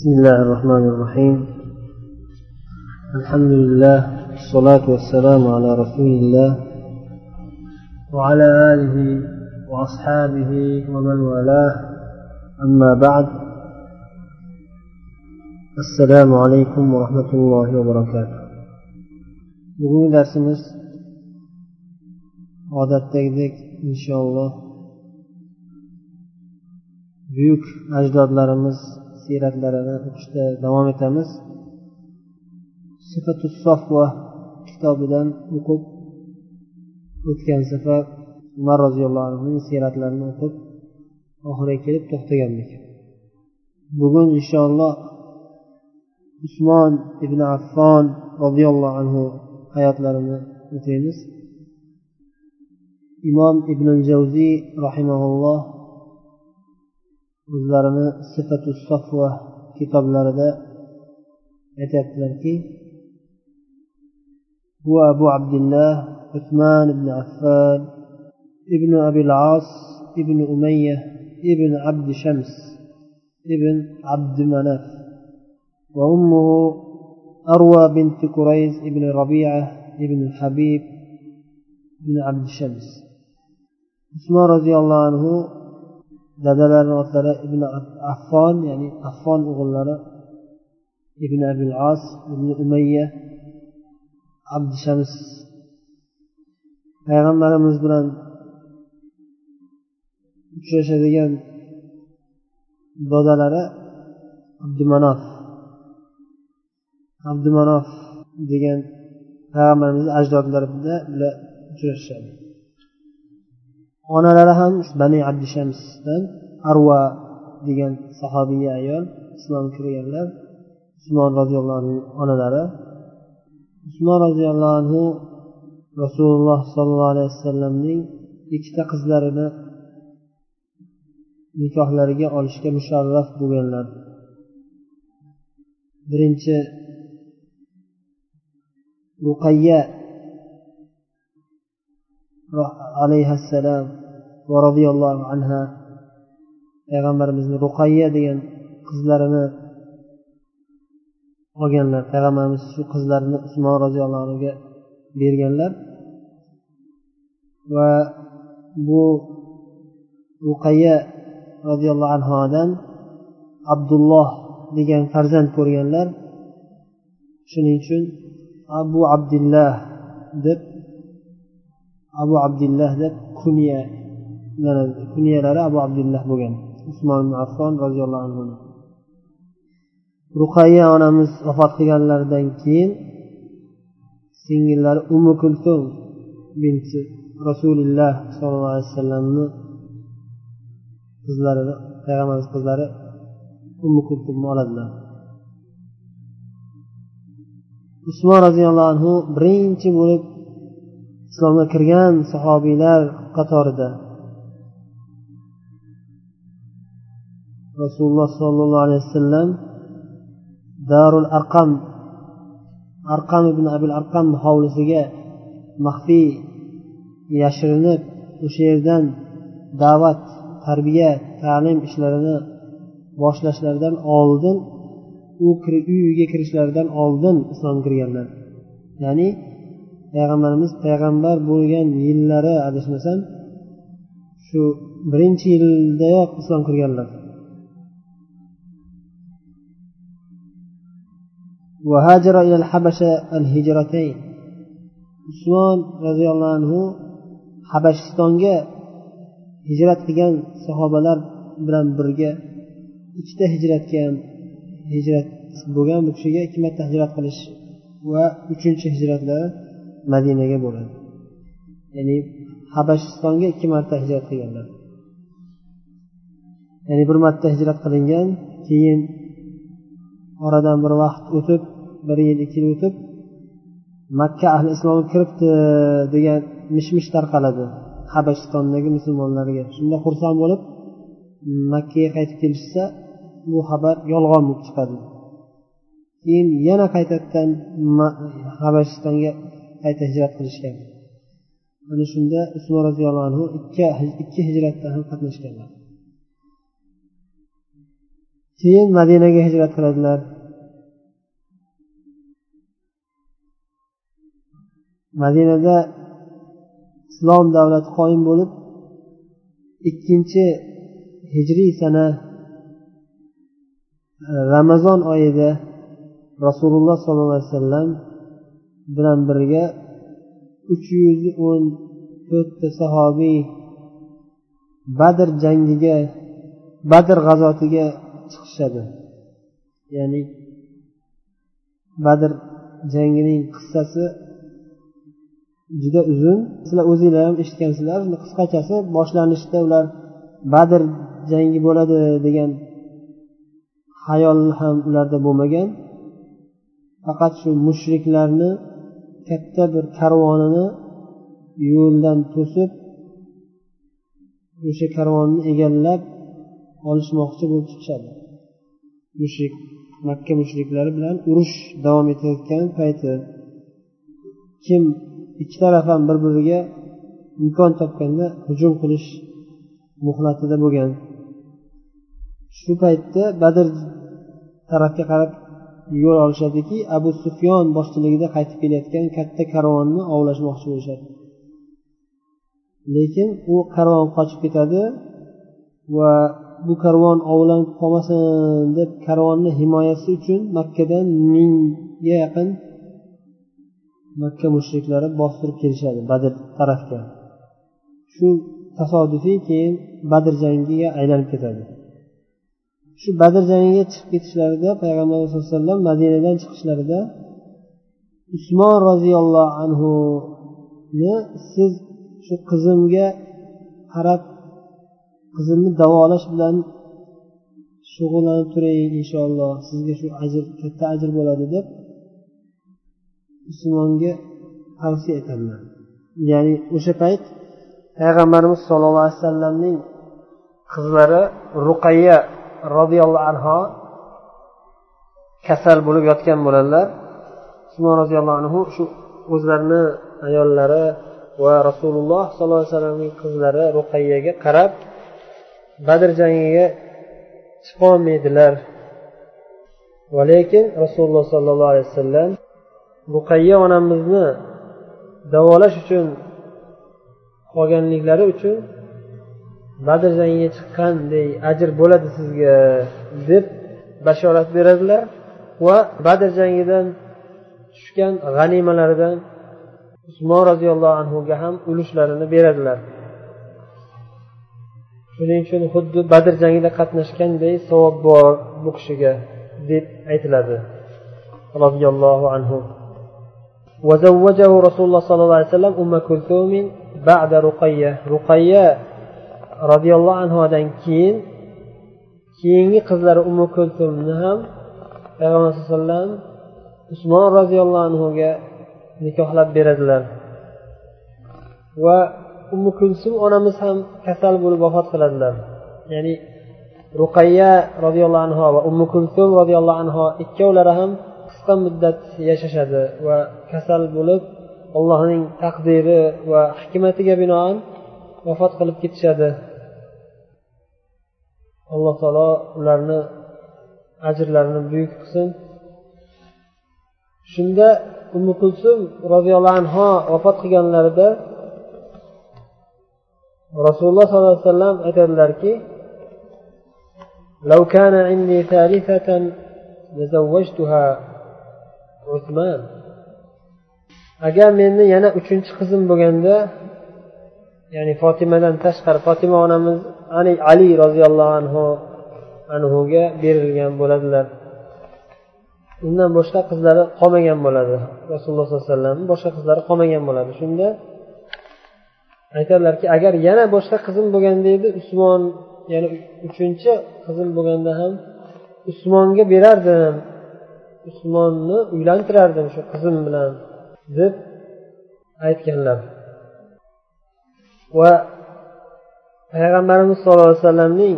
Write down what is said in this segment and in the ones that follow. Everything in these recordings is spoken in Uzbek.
بسم الله الرحمن الرحيم الحمد لله والصلاة والسلام على رسول الله وعلى آله وأصحابه ومن والاه أما بعد السلام عليكم ورحمة الله وبركاته bugungi darsimiz odatdagidek inshaalloh buyuk ajdodlarimiz siyratlarini o'qishda davom etamiz. Sifatu sofva kitobidan o'qib o'tgan safar umar roziyallohu anhuning siyratlarini o'qib oxiriga kelib to'xtagandik. Bugun inshaalloh usmon ibn affon roziyallohu anhu hayotlarini o'qiymiz. Imom ibn javziy rahimaulloh o'zlarini sifatu sofva kitoblarida aytyaptilarki هو أبو عبد الله عثمان بن عفان ابن أبي العاص ابن أمية ابن عبد شمس ابن عبد مناف وأمه أروى بنت كريز ابن ربيعة ابن حبيب ابن عبد شمس عثمان رضي الله عنه dadalarini otlari ibn affon ya'ni affon o'g'illari ibn abil as ibn umayya abdushams payg'ambarimiz bilan uchrashadigan dodalari abdumanof abdumanof degan payg'ambarimizni ajdodlarida bular uchrashishadi. Onalari ham bani abdushamsdan arva degan sahobiya ayol islom kirganlar usmon roziyallohu anhu onalari. Usmon roziyallohu anhu rasululloh sollallohu alayhi vasallamning ikkita qizlarini nikohlariga olishga musharraf bo'lganlar. Birinchi ruqayya alayhissalom va roziyallohu anha payg'ambarimizni ruqayya degan qizlarini olganlar payg'ambarimiz shu qizlarini usmon roziyallohu anhuga berganlar. Va bu ruqayya roziyallohu anhodan abdulloh degan farzand ko'rganlar. Shuning uchun abu abdullah deb abu abdullah deb kunya kunyalari abu abdullah bo'lgan. Usmon ibn affon roziyallohu anhu. Ruqayya onamiz vafot qilganlaridan keyin singillari umu kulsum binti rasululloh sollallohu alayhi vasallamni qizlari payg'ambarimiz qizlari umu kultumni oladilar. Usmon roziyallohu anhu birinchi bo'lib islomga kirgan sahobiylar qatorida rasululloh sollallohu alayhi vasallam darul arqam arqam ibn abil arqam hovlisiga maxfiy yashirinib o'sha yerdan da'vat tarbiya ta'lim ishlarini boshlashlaridan oldin u uyiga kirishlaridan oldin islom kirganlar. Ya'ni payg'ambarimiz payg'ambar bo'lgan yillari adashmasam shu birinchi yildayoq islom kirganlar. وهاجر إلى الحبشة الهجرتين usmon roziyallohu anhu habashistonga hijrat qilgan sahobalar bilan birga ikkita hijratga ham hijrat bo'lgan bu kishiga ikki marta hijrat qilish va uchinchi hijratlari madinaga bo'ladi ya'ni habashistonga ikki marta hijrat qilganlar ya'ni bir marta hijrat qilingan keyin oradan bir vaqt o'tib bir yil ikki yil o'tib makka ahli islomga kiribdi degan mish mish tarqaladi habashistondagi musulmonlarga. Shunda xursand bo'lib makkaga qaytib kelishsa bu xabar yolg'on bo'lib chiqadi. Keyin yana qaytadan habashistonga qayta hijrat qilishgan. Ana shunda usmon roziyallohu anhu ikki ikki hijratda ham qatnashganlar. Keyin madinaga hijrat qiladilar. Madinada islom davlati qoyim bo'lib ikkinchi hijriy sana e, ramazon oyida rasululloh sollallohu alayhi vasallam bilan birga uch yuz o'n to'rtta sahobiy badr jangiga badr g'azotiga chiqishadi. Ya'ni badr jangining qissasi juda uzun. Sizlar o'zinglar ham eshitgansizlar. Qisqachasi boshlanishda ular badr jangi bo'ladi degan hayol ham ularda bo'lmagan. Faqat shu mushriklarni katta bir karvonini yo'ldan to'sib o'sha karvonni egallab olishmoqchi bo'lib chiqishadi. Mushrik makka mushriklari bilan urush davom etayotgan payti. Kim ikki taraf ham bir biriga imkon topganda hujum qilish muhlatida bo'lgan. Shu paytda badr tarafga qarab yo'l olishadiki abu sufyon boshchiligida qaytib kelayotgan katta karvonni ovlashmoqchi bo'lishadi. Lekin u karvon qochib ketadi va bu karvon ovlanib qolmasin deb karvonni himoyasi uchun makkadan mingga yaqin makka mushriklari bostirib kelishadi badr tarafga. Shu tasodifiy keyin badr jangiga aylanib ketadi. Shu badr jangiga chiqib ketishlarida payg'ambar sallallohu alayhi vasallam madinadan chiqishlarida usmon roziyallohu anhuni siz shu qizimga qarab qizimni davolash bilan shug'ullanib turing inshaalloh. Sizga shu ajr katta ajr bo'ladi deb usmonga tavsiya etadilar ya'ni o'sha payt payg'ambarimiz sollallohu alayhi vasallamning qizlari ruqayya roziyallohu anhu kasal bo'lib yotgan bo'ladilar usmon roziyallohu anhu shu o'zlarini ayollari va rasululloh sollallohu alayhi vasallamning qizlari ruqayyaga qarab badr jangiga chiqolmaydilar. Va lekin rasululloh sollallohu alayhi vasallam ruqayya onamizni davolash uchun qolganliklari uchun badr jangiga chiqqanday ajr bo'ladi sizga deb bashorat beradilar va badr jangidan tushgan g'animalaridan usmon roziyallohu anhuga ham ulushlarini beradilar. Shuning uchun xuddi badr jangida qatnashganday savob bor bu kishiga deb aytiladi. Roziyallohu anhu. وزوجه رسول الله صلى الله عليه وسلم أم كلثوم بعد رقية رقية رضي الله عنها keyin keyingi qizlari umu kulsumni ham payg'ambar sallallohu alayhi vasallam usmon roziyallohu anhuga nikohlab beradilar va umu kulsum onamiz ham kasal bo'lib vafot qiladilar ya'ni ruqayya roziyallohu anhu va umu kulsum roziyallohu anhu ikkovlari ham qisqa muddat yashashadi va kasal bo'lib allohning taqdiri va hikmatiga binoan vafot qilib ketishadi alloh taolo ularni ajrlarini buyuk qilsin shunda umi kulsum roziyallohu anhu vafot qilganlarida rasululloh sollallohu alayhi vasallam aytadilarki لو كان عندي ثالثة لزوجتها usmon agar meni yana uchinchi qizim bo'lganda ya'ni fotimadan tashqari fotima onamiz ani ali roziyallohu anhu anhuga berilgan bo'ladilar. Undan boshqa qizlari qolmagan bo'ladi. Rasululloh sollallohu alayhi vasallam boshqa qizlari qolmagan bo'ladi. Shunda aytadilarki agar yana boshqa qizim bo'lganda edi usmon ya'ni uchinchi qizim bo'lganda ham usmonga berardim. Usmonni uylantirardim shu qizim bilan. Deb aytganlar. Va payg'ambarimiz sollallohu alayhi vasallamning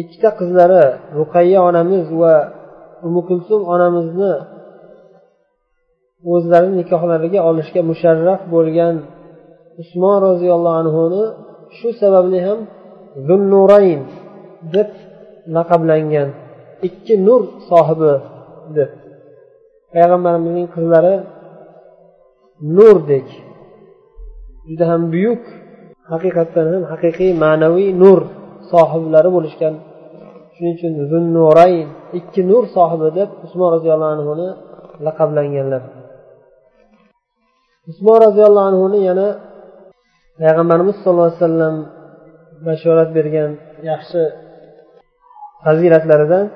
ikkita qizlari ruqayya onamiz va umi kulsum onamizni o'zlarini nikohlariga olishga musharraf bo'lgan usmon roziyallohu anhuni shu sababli ham zunnurayn deb laqablangan ikki nur sohibi deb. Payg'ambarimizning qizlari nurdek. Juda ham buyuk haqiqatdan ham haqiqiy ma'naviy nur sohiblari bo'lishgan. Shuning uchun zunnurayn ikki nur sohibi deb usmon roziyallohu anhuni laqablanganlar. Usmon roziyallohu anhuni yana payg'ambarimiz sollallohu alayhi vasallam bashorat bergan yaxshi fazilatlaridan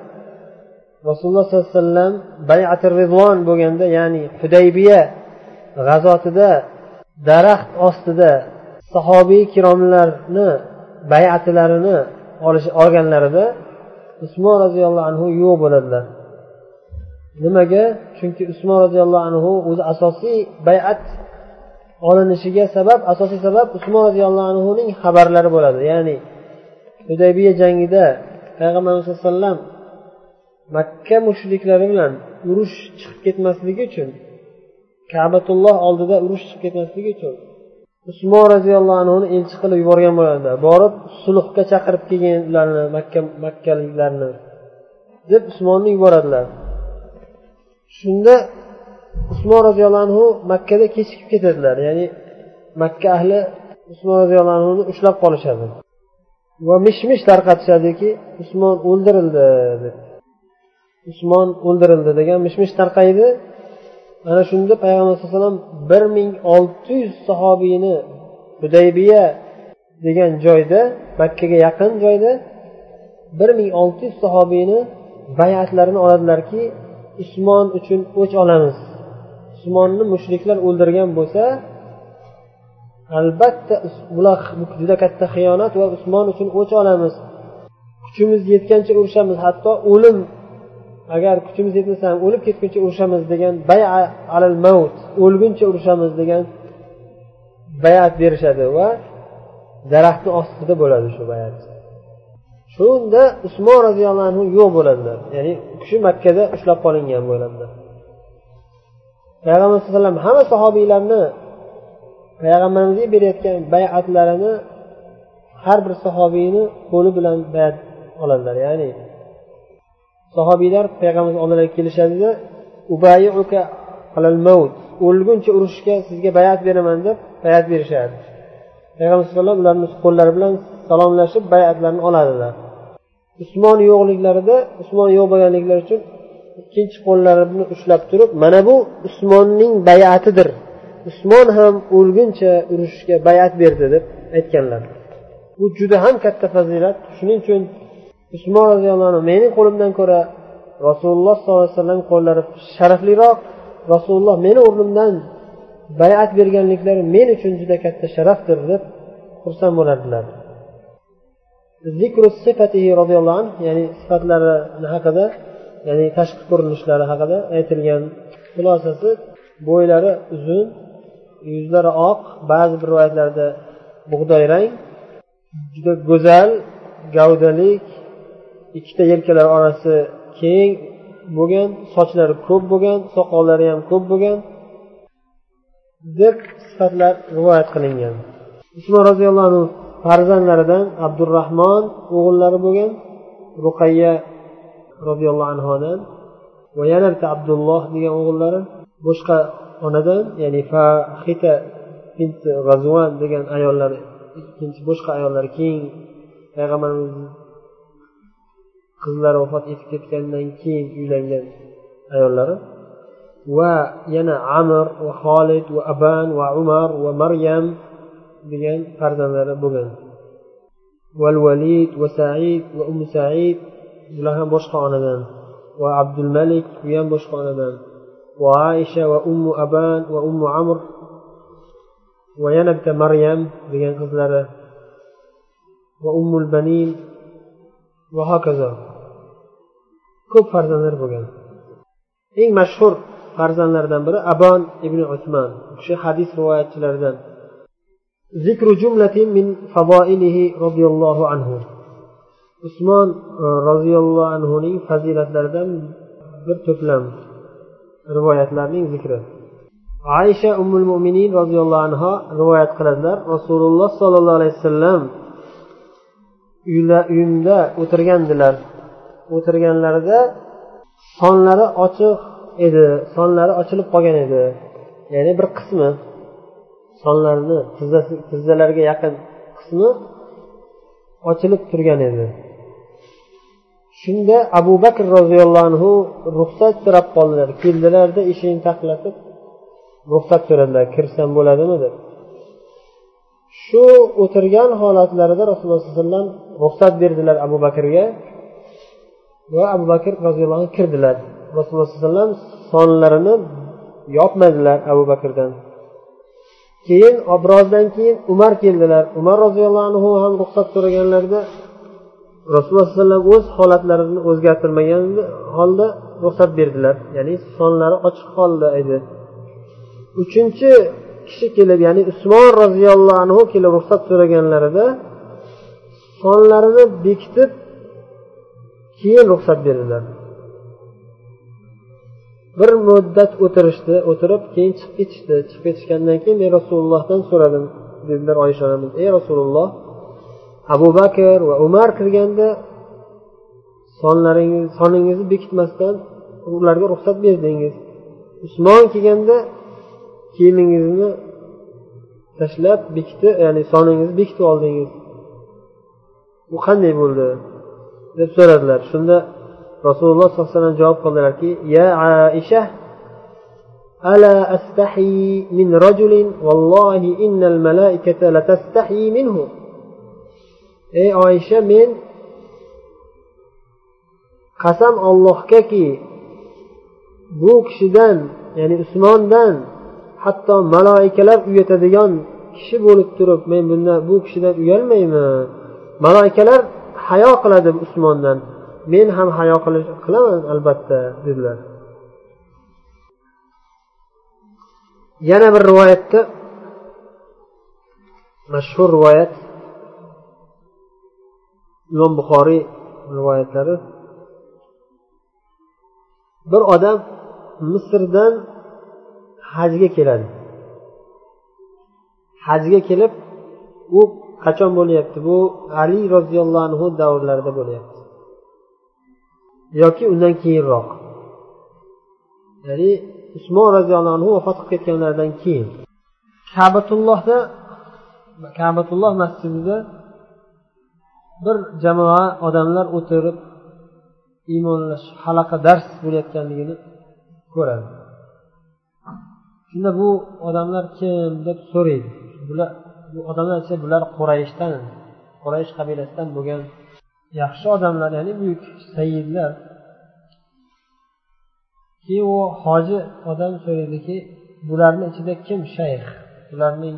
rasululloh sollallohu alayhi vasallam bayati rizvon bo'lganda ya'ni hudaybiya g'azotida daraxt ostida sahobiy kiromlarni bayatlarini olish olganlarida usmon roziyallohu anhu yo'q bo'ladilar. Nimaga? Chunki usmon roziyallohu anhu o'zi asosiy bayat olinishiga sabab asosiy sabab usmon roziyallohu anhuning xabarlari bo'ladi. Ya'ni hudaybiya jangida payg'ambarimiz sallallohu alayhi vasallam makka mushriklari bilan urush chiqib ketmasligi uchun kabatulloh oldida urush chiqib ketmasligi uchun usmon roziyallohu anhuni elchi qilib yuborgan bo'ladilar borib sulhga chaqirib kelgin ularni makka makkaliklarni deb usmonni yuboradilar. Shunda usmon roziyallohu anhu makkada kechikib ketadilar. Ya'ni makka ahli usmon roziyallohu anhuni ushlab qolishadi. Va mish mish tarqatishadiki usmon o'ldirildi deb. Usmon o'ldirildi degan mish mish tarqaydi. Ana shunda payg'ambar alayhi vasallam bir ming olti yuz sahobiyni hudaybiya degan joyda makkaga yaqin joyda bir ming olti yuz sahobiyni bayatlarini oladilarki usmon uchun o'ch olamiz. Usmonni mushriklar o'ldirgan bo'lsa albatta bular juda katta xiyonat va usmon uchun o'ch olamiz. Kuchimiz yetgancha urushamiz hatto o'lim agar kuchimiz yetmasa ham o'lib ketguncha urushamiz degan baya alal mavt o'lguncha urushamiz degan bayat berishadi va daraxtni ostida bo'ladi shu bayat. Shunda usmon roziyallohu anhu yo'q bo'ladilar. Ya'ni u kishi makkada ushlab qolingan bo'ladilar. Payg'ambar sallallohu alayhi vasallam hamma sahobiylarni payg'ambarimizga berayotgan bayatlarini har bir sahobiyni qo'li bilan bayat oladilar. Ya'ni sahobiylar payg'ambarimiz oldilariga kelishadida o'lguncha urushga sizga bayat beraman deb bayat berishadi. Payg'ambar sallallohu ularni qo'llari bilan salomlashib bayatlarni oladilar. Usmon yo'qliklarida usmon yo'q bo'lganliklari uchun ikkinchi qo'llarini ushlab turib mana bu usmonning bayatidir. Usmon ham o'lguncha urushga bayat berdi deb aytganlar. Bu juda ham katta fazilat. Shuning uchun usmon roziyallohu anhu mening qo'limdan ko'ra rasululloh sollallohu alayhi vasallam qo'llari sharafliroq. Rasululloh meni o'rnimdan bayat berganliklari men uchun juda katta sharafdir deb xursand bo'lardilar. Zikru sifatihi roziyallohu anhu ya'ni sifatlari haqida ya'ni tashqi ko'rinishlari haqida aytilgan xulosasi bo'ylari uzun yuzlari oq ba'zi bir rivoyatlarda bug'doy rang juda go'zal gavdalik ikkita yelkalari orasi keng bo'lgan sochlari ko'p bo'lgan soqollari ham ko'p bo'lgan deb sifatlar rivoyat qilingan. Usmon roziyallohu anhu farzandlaridan abdurahmon o'g'illari bo'lgan ruqayya roziyallohu anhudan va yana bitta abdulloh degan o'g'illari boshqa onadan ya'ni fahita g'azvan degan ayollar ikkinchi boshqa ayollar keyin payg'ambarimiz qizlari vafot etib ketgandan keyin uylangan ayollari va yana amir va xolid va aban va umar va maryam degan farzandlari bo'lgan. Val valid va said va umu said bular ham boshqa onadan. Va abdul malik bu ham boshqa onadan. Va aisha va ummu aban va ummu amr va yana bitta maryam degan qizlari. Va ummul banin va hokazo. Ko'p farzandlar bo'lgan. Eng mashhur farzandlaridan biri abon ibn usmon u kishi hadis rivoyatchilaridan. Zikru jumlatin min favoilihi roziyallohu anhu. Usmon e, roziyallohu anhuning fazilatlaridan bir to'plam rivoyatlarning zikri. Aysha ummul mo'minin roziyallohu anhu rivoyat qiladilar. Rasululloh sollallohu alayhi vasallam uyimda o'tirgandilar. O'tirganlarida sonlari ochiq edi sonlari ochilib qolgan edi. Ya'ni bir qismi sonlarni tizzalariga yaqin qismi ochilib turgan edi. Shunda abu bakr roziyallohu anhu ruxsat so'rab qoldilar. Keldilarda eshikni taqlatib ruxsat so'radilar kirsam bo'ladimi deb. Shu o'tirgan holatlarida rasululloh sallallohu alayhi vasallam ruxsat berdilar abu bakrga. Va abu bakr roziyallohu anhu kirdilar. Rasululloh sallallohu alayhi vasallam sonlarini yopmadilar abu bakrdan. Keyin birozdan keyin umar keldilar. Umar roziyallohu anhu ham ruxsat so'raganlarida rasululloh sallallohu alayhi vasallam o'z holatlarini o'zgartirmagan holda ruxsat berdilar. Ya'ni sonlari ochiq holda edi. Uchinchi kishi kelib ya'ni usmon roziyallohu anhu kelib ruxsat so'raganlarida sonlarini bekitib keyin ruxsat berdilar bir muddat o'tirishdi o'tirib keyin chiqib ketishdi. Chiqib ketishgandan keyin men rasulullohdan so'radim dedilar oysha onamiz. Ey rasululloh abu bakr va umar kirganda sonlaringiz soningizni bekitmasdan ularga ruxsat berdingiz. Usmon kelganda kiyimingizni tashlab bekitib ya'ni soningizni bekitib oldingiz. Bu qanday bo'ldi? deb so'radilar shunda rasululloh sollallohu alayhi vasallam javob qildilarki ya aisha ألا أستحي من رجل والله إن الملائكة لتستحي منه ey oysha men qasam ollohgaki bu kishidan ya'ni usmondan hatto maloikalar uyatadigan kishi bo'lib turib men bundan bu kishidan uyalmayman maloikalar hayo qiladi usmondan. Men ham hayo qilaman albatta dedilar. Yana bir rivoyatda mashhur rivoyat imom buxoriy rivoyatlari. Bir odam misrdan hajga keladi. Hajga kelib u qachon bo'lyapti? Bu ali roziyallohu anhu davrlarida bo'lyapti. Yoki undan keyinroq. Ya'ni usmon roziyallohu anhu vafot qilib ketganlaridan keyin. Kabatullohda kabatulloh masjidida bir jamoa odamlar o'tirib iymonlash halaqa dars bo'layotganligini ko'radi. Shunda bu odamlar kim deb so'raydi. Bular odamlar aytsa bular qurayishdan qurayish qabilasidan bo'lgan yaxshi odamlar ya'ni buyuk sayyidlar. Keyin u hoji odam so'raydiki bularni ichida kim shayx? Bularning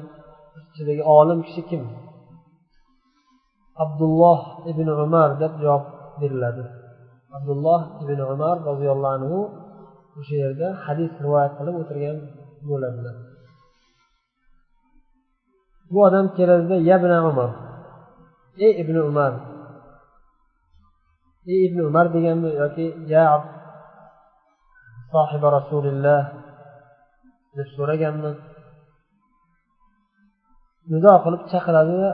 ichidagi olim kishi kim? Abdulloh ibn umar deb javob beriladi. Abdulloh ibn umar roziyallohu anhu o'sha yerda hadis rivoyat qilib o'tirgan bo'ladilar. Bu odam keladida yabna umar. Ey ibn umar. Ey ibn umar deganmi yoki ya sohiba rasulilloh deb so'raganmi? Nido qilib chaqiradida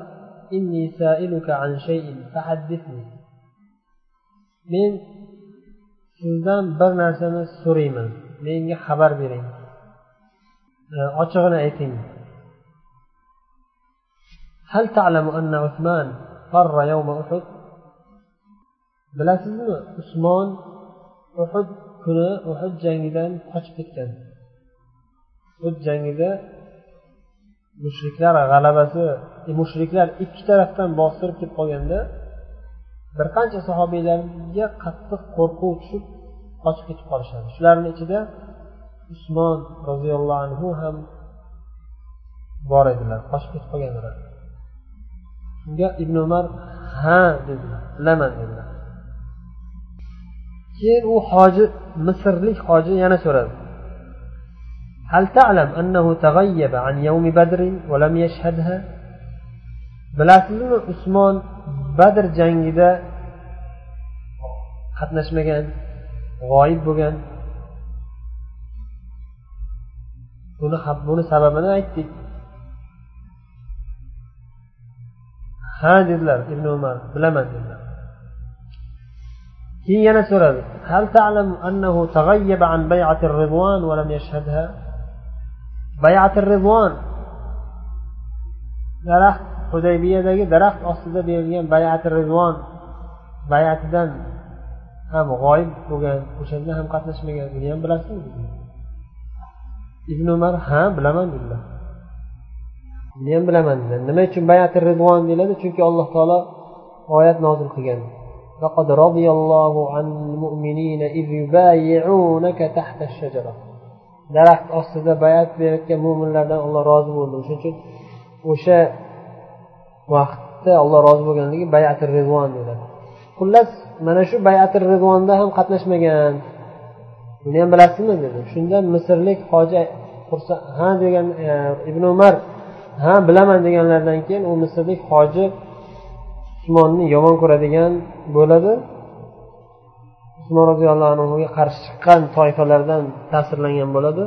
men sizdan bir narsani so'rayman. Menga xabar bering. Ochig'ini ayting. هل تعلم أن عثمان فر يوم أحد bilasizmi usmon uhud kuni uhud jangidan qochib ketgan uhud jangida mushriklar g'alabasi e, mushriklar ikki tarafdan bostirib kelib qolganda bir qancha sahobiylarga qattiq qo'rquv tushib qochib ketib qolishadi shularni ichida usmon roziyallohu anhu ham bor edilar qochib ketib qolganlar shunga ibn umar ha dedilar bilaman dedilar keyin u hoji misrlik hoji yana so'radi هل تعلم أنه تغيب عن يوم بدر ولم يشهدها bilasizmi usmon badr jangida qatnashmagan g'oyib bo'lgan buni buni sababini aytdik ha dedilar ibn umar bilaman dedilar. Keyin yana so'radi hal ta'lam annahu taghayyaba an bay'ati ridwan va lam yashhadha? Bay'ati ridwan daraxt hudaybiyadagi daraxt ostida berilgan bay'ati ridvon bay'atidan ham g'oyib bo'lgan o'shanda ham qatnashmagan buni ham bilasizmi? Ibn umar ha bilaman dedilar. buni ham bilaman dedilar nima uchun bayati rizvon deyiladi chunki alloh taolo oyat nozil qilgan لقد رضي الله عن المؤمنين إذ يبايعونك تحت الشجرة daraxt ostida bayat berayotgan mo'minlardan olloh rozi bo'ldi o'shaning uchun o'sha vaqtda alloh rozi bo'lganligi bayati rizvon deyiladi xullas mana shu bayati rizvonda ham qatnashmagan buni ham bilasizmi dedi shunda misrlik hoji ha degan e, ibn umar ha bilaman deganlaridan keyin u misrlik hoji usmonni yomon ko'radigan bo'ladi. Usmon roziyallohu anhuga qarshi chiqqan toifalardan ta'sirlangan bo'ladi.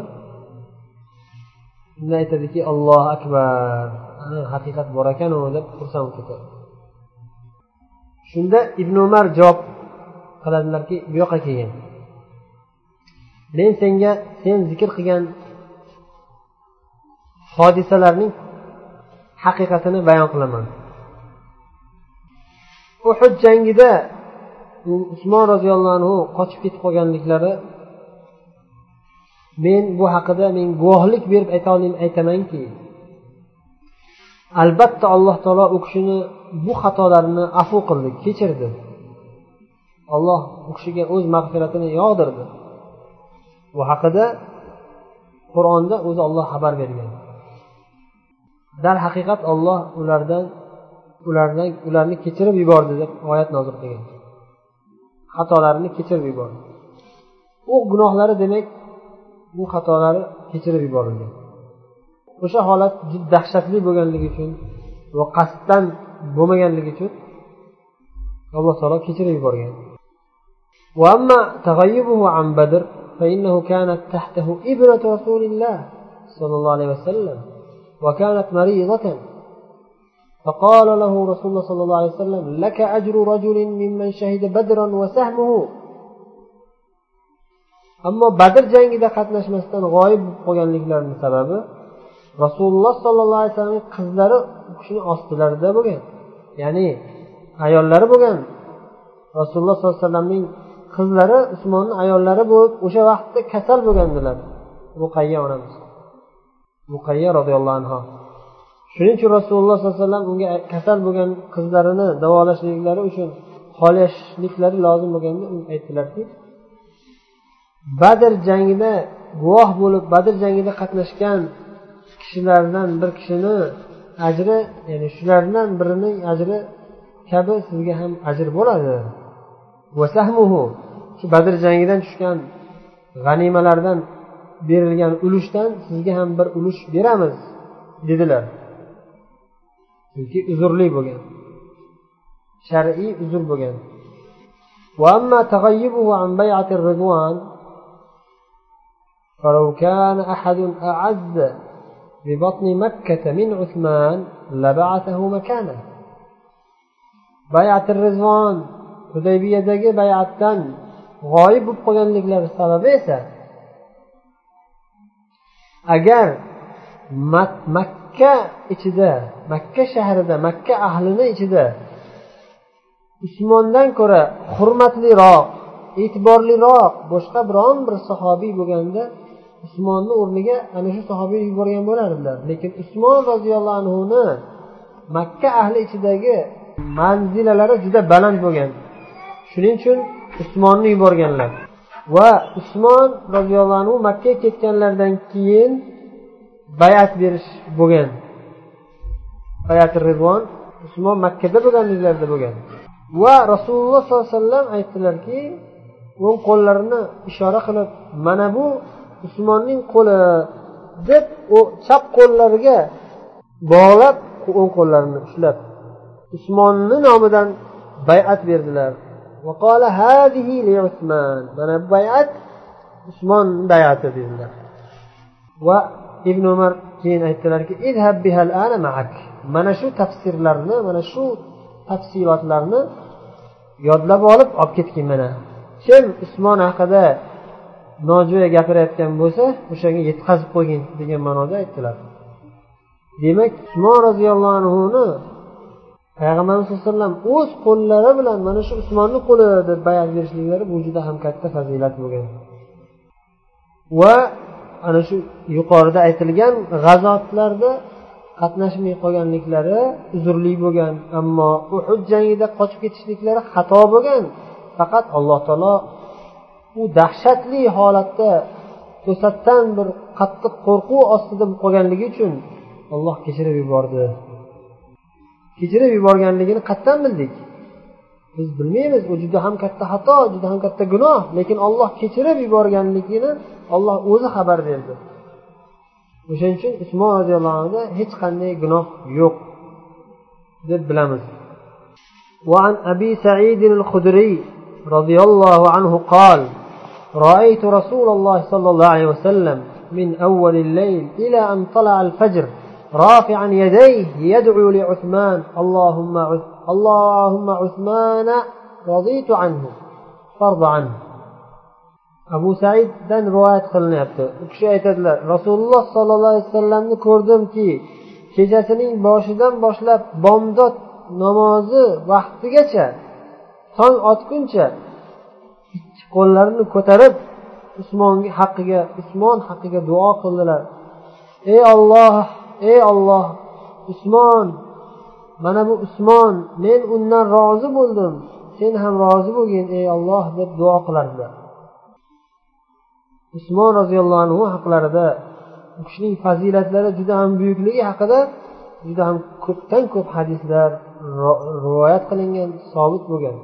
Shunda aytadiki allohu akbar haqiqat bor ekanu deb xursand bo'lib ketadi. Shunda ibn umar javob qiladilarki bu yoqqa kelgin. Men senga sen zikr qilgan hodisalarning haqiqatini bayon qilaman. Uhud jangida usmon roziyallohu anhu qochib ketib qolganliklari men bu haqida men guvohlik berib aytamanki albatta alloh taolo u kishini bu xatolarini afu qildi kechirdi. Alloh u kishiga o'z mag'firatini yog'dirdi. Bu haqida qur'onda o'zi olloh xabar bergan. darhaqiqat olloh ulardan ulardan ularni kechirib yubordi deb oyat nozil qilgan xatolarini kechirib yubordi u gunohlari demak bu xatolari kechirib yuborilgan o'sha holat juda dahshatli bo'lganligi uchun va qasddan bo'lmaganligi uchun alloh taolo kechirib yuborgan وأما تغيبه عن بدر فإنه كانت تحته ابنة رسول الله صلى الله عليه وسلم وكانت مريضة فقال له رسول الله صلى الله عليه وسلم لك أجر رجل ممن شهد بدرا وسهمه ammo badr jangida qatnashmasdan g'oyib bo'lib qolganliklarini sababi rasululloh sollallohu alayhi vasallamning qizlari u kishini ostilarida bo'lgan ya'ni ayollari bo'lgan rasululloh sollallohu alayhi vasallamning qizlari usmonni ayollari bo'lib o'sha vaqtda kasal bo'lgandilar ruqayya onamiz muqayya roziyallohu anhu. Shuning uchun rasululloh sollallohu alayhi vasallam unga kasal bo'lgan qizlarini davolashliklari uchun xohlashliklari lozim bo'lganda aytdilarki badr jangida guvoh bo'lib badr jangida qatnashgan kishilardan bir kishini ajri ya'ni shulardan birining ajri kabi sizga ham ajr bo'ladi. Shu badr jangidan tushgan g'animalardan berilgan ulushdan sizga ham bir ulush beramiz dedilar chunki uzrli bo'lgan shar'iy uzr bo'lgan فلو كان أحد أعز ببطن مكة من عثمان لبعثه مكانه bayat rizvon hudaybiyadagi bayatdan g'oyib bo'lib qolganliklari sababi esa agar makka ichida makka shahrida makka ahlini ichida usmondan ko'ra hurmatliroq e'tiborliroq boshqa biron bir sahobiy bo'lganda usmonni o'rniga ana shu sahobiy yuborgan bo'lardilar. Lekin usmon roziyallohu anhuni makka ahli ichidagi manzilalari juda baland bo'lgan. Shuning uchun usmonni yuborganlar. Va usmon roziyallohu anhu makkaga ketganlaridan keyin bayat berish bo'lgan. Bayat rizvon usmon makkada bo'lganliklarida bo'lgan. Va rasululloh sollallohu alayhi vasallam aytdilarki o'ng qo'llarini ishora qilib mana bu usmonning qo'li deb u chap qo'llariga bog'lab o'ng qo'llarini ushlab usmonni nomidan bayat berdilar. Mana bu bayat usmon bayati dedilar va ibn umar keyin aytdilarki mana shu tafsirlarni mana shu tafsilotlarni yodlab olib olib ketgin mana. Kim usmon haqida nojo'ya gapirayotgan bo'lsa o'shanga yetkazib qo'ygin degan ma'noda aytdilar. Demak usmon roziyallohu anhuni payg'ambarimiz sallallohu alayhi vasallam o'z qo'llari bilan mana shu usmonni qo'li deb bayat berishliklari bu juda ham katta fazilat bo'lgan. Va ana shu yuqorida aytilgan g'azotlarda qatnashmay qolganliklari uzrli bo'lgan ammo uhud jangida qochib ketishliklari xato bo'lgan. Faqat alloh taolo u dahshatli holatda to'satdan bir qattiq qo'rquv ostida qolganligi uchun olloh kechirib yubordi. kechirib yuborganligini qayerdan bildik biz bilmaymiz u juda ham katta xato juda ham katta gunoh lekin olloh kechirib yuborganligini olloh o'zi xabar berdi o'shaning uchun usmon roziyallohu anhuda hech qanday gunoh yo'q deb bilamiz وعن أبي سعيد الخدري رضي الله عنه قال رأيت رسول الله صلى الله عليه وسلم من أول الليل إلى أن طلع الفجر رافعا يديه يدعو لعثمان اللهم اللهم عثمان رضيت عنه فارض عنه abu saiddan rivoyat qilinyapti u kishi aytadilar rasululloh sollallohu alayhi vasallamni ko'rdimki kechasining boshidan boshlab bomdod namozi vaqtigacha tong otguncha ikki qo'llarini ko'tarib usmon haqqiga usmon haqqiga duo qildilar ey olloh ey olloh usmon mana bu usmon men undan rozi bo'ldim sen ham rozi bo'lgin ey olloh deb duo qilardilar usmon roziyallohu anhu haqlarida u kishining fazilatlari juda ham buyukligi haqida juda ham ko'pdan ko'p hadislar rivoyat qilingan sobit bo'lgan.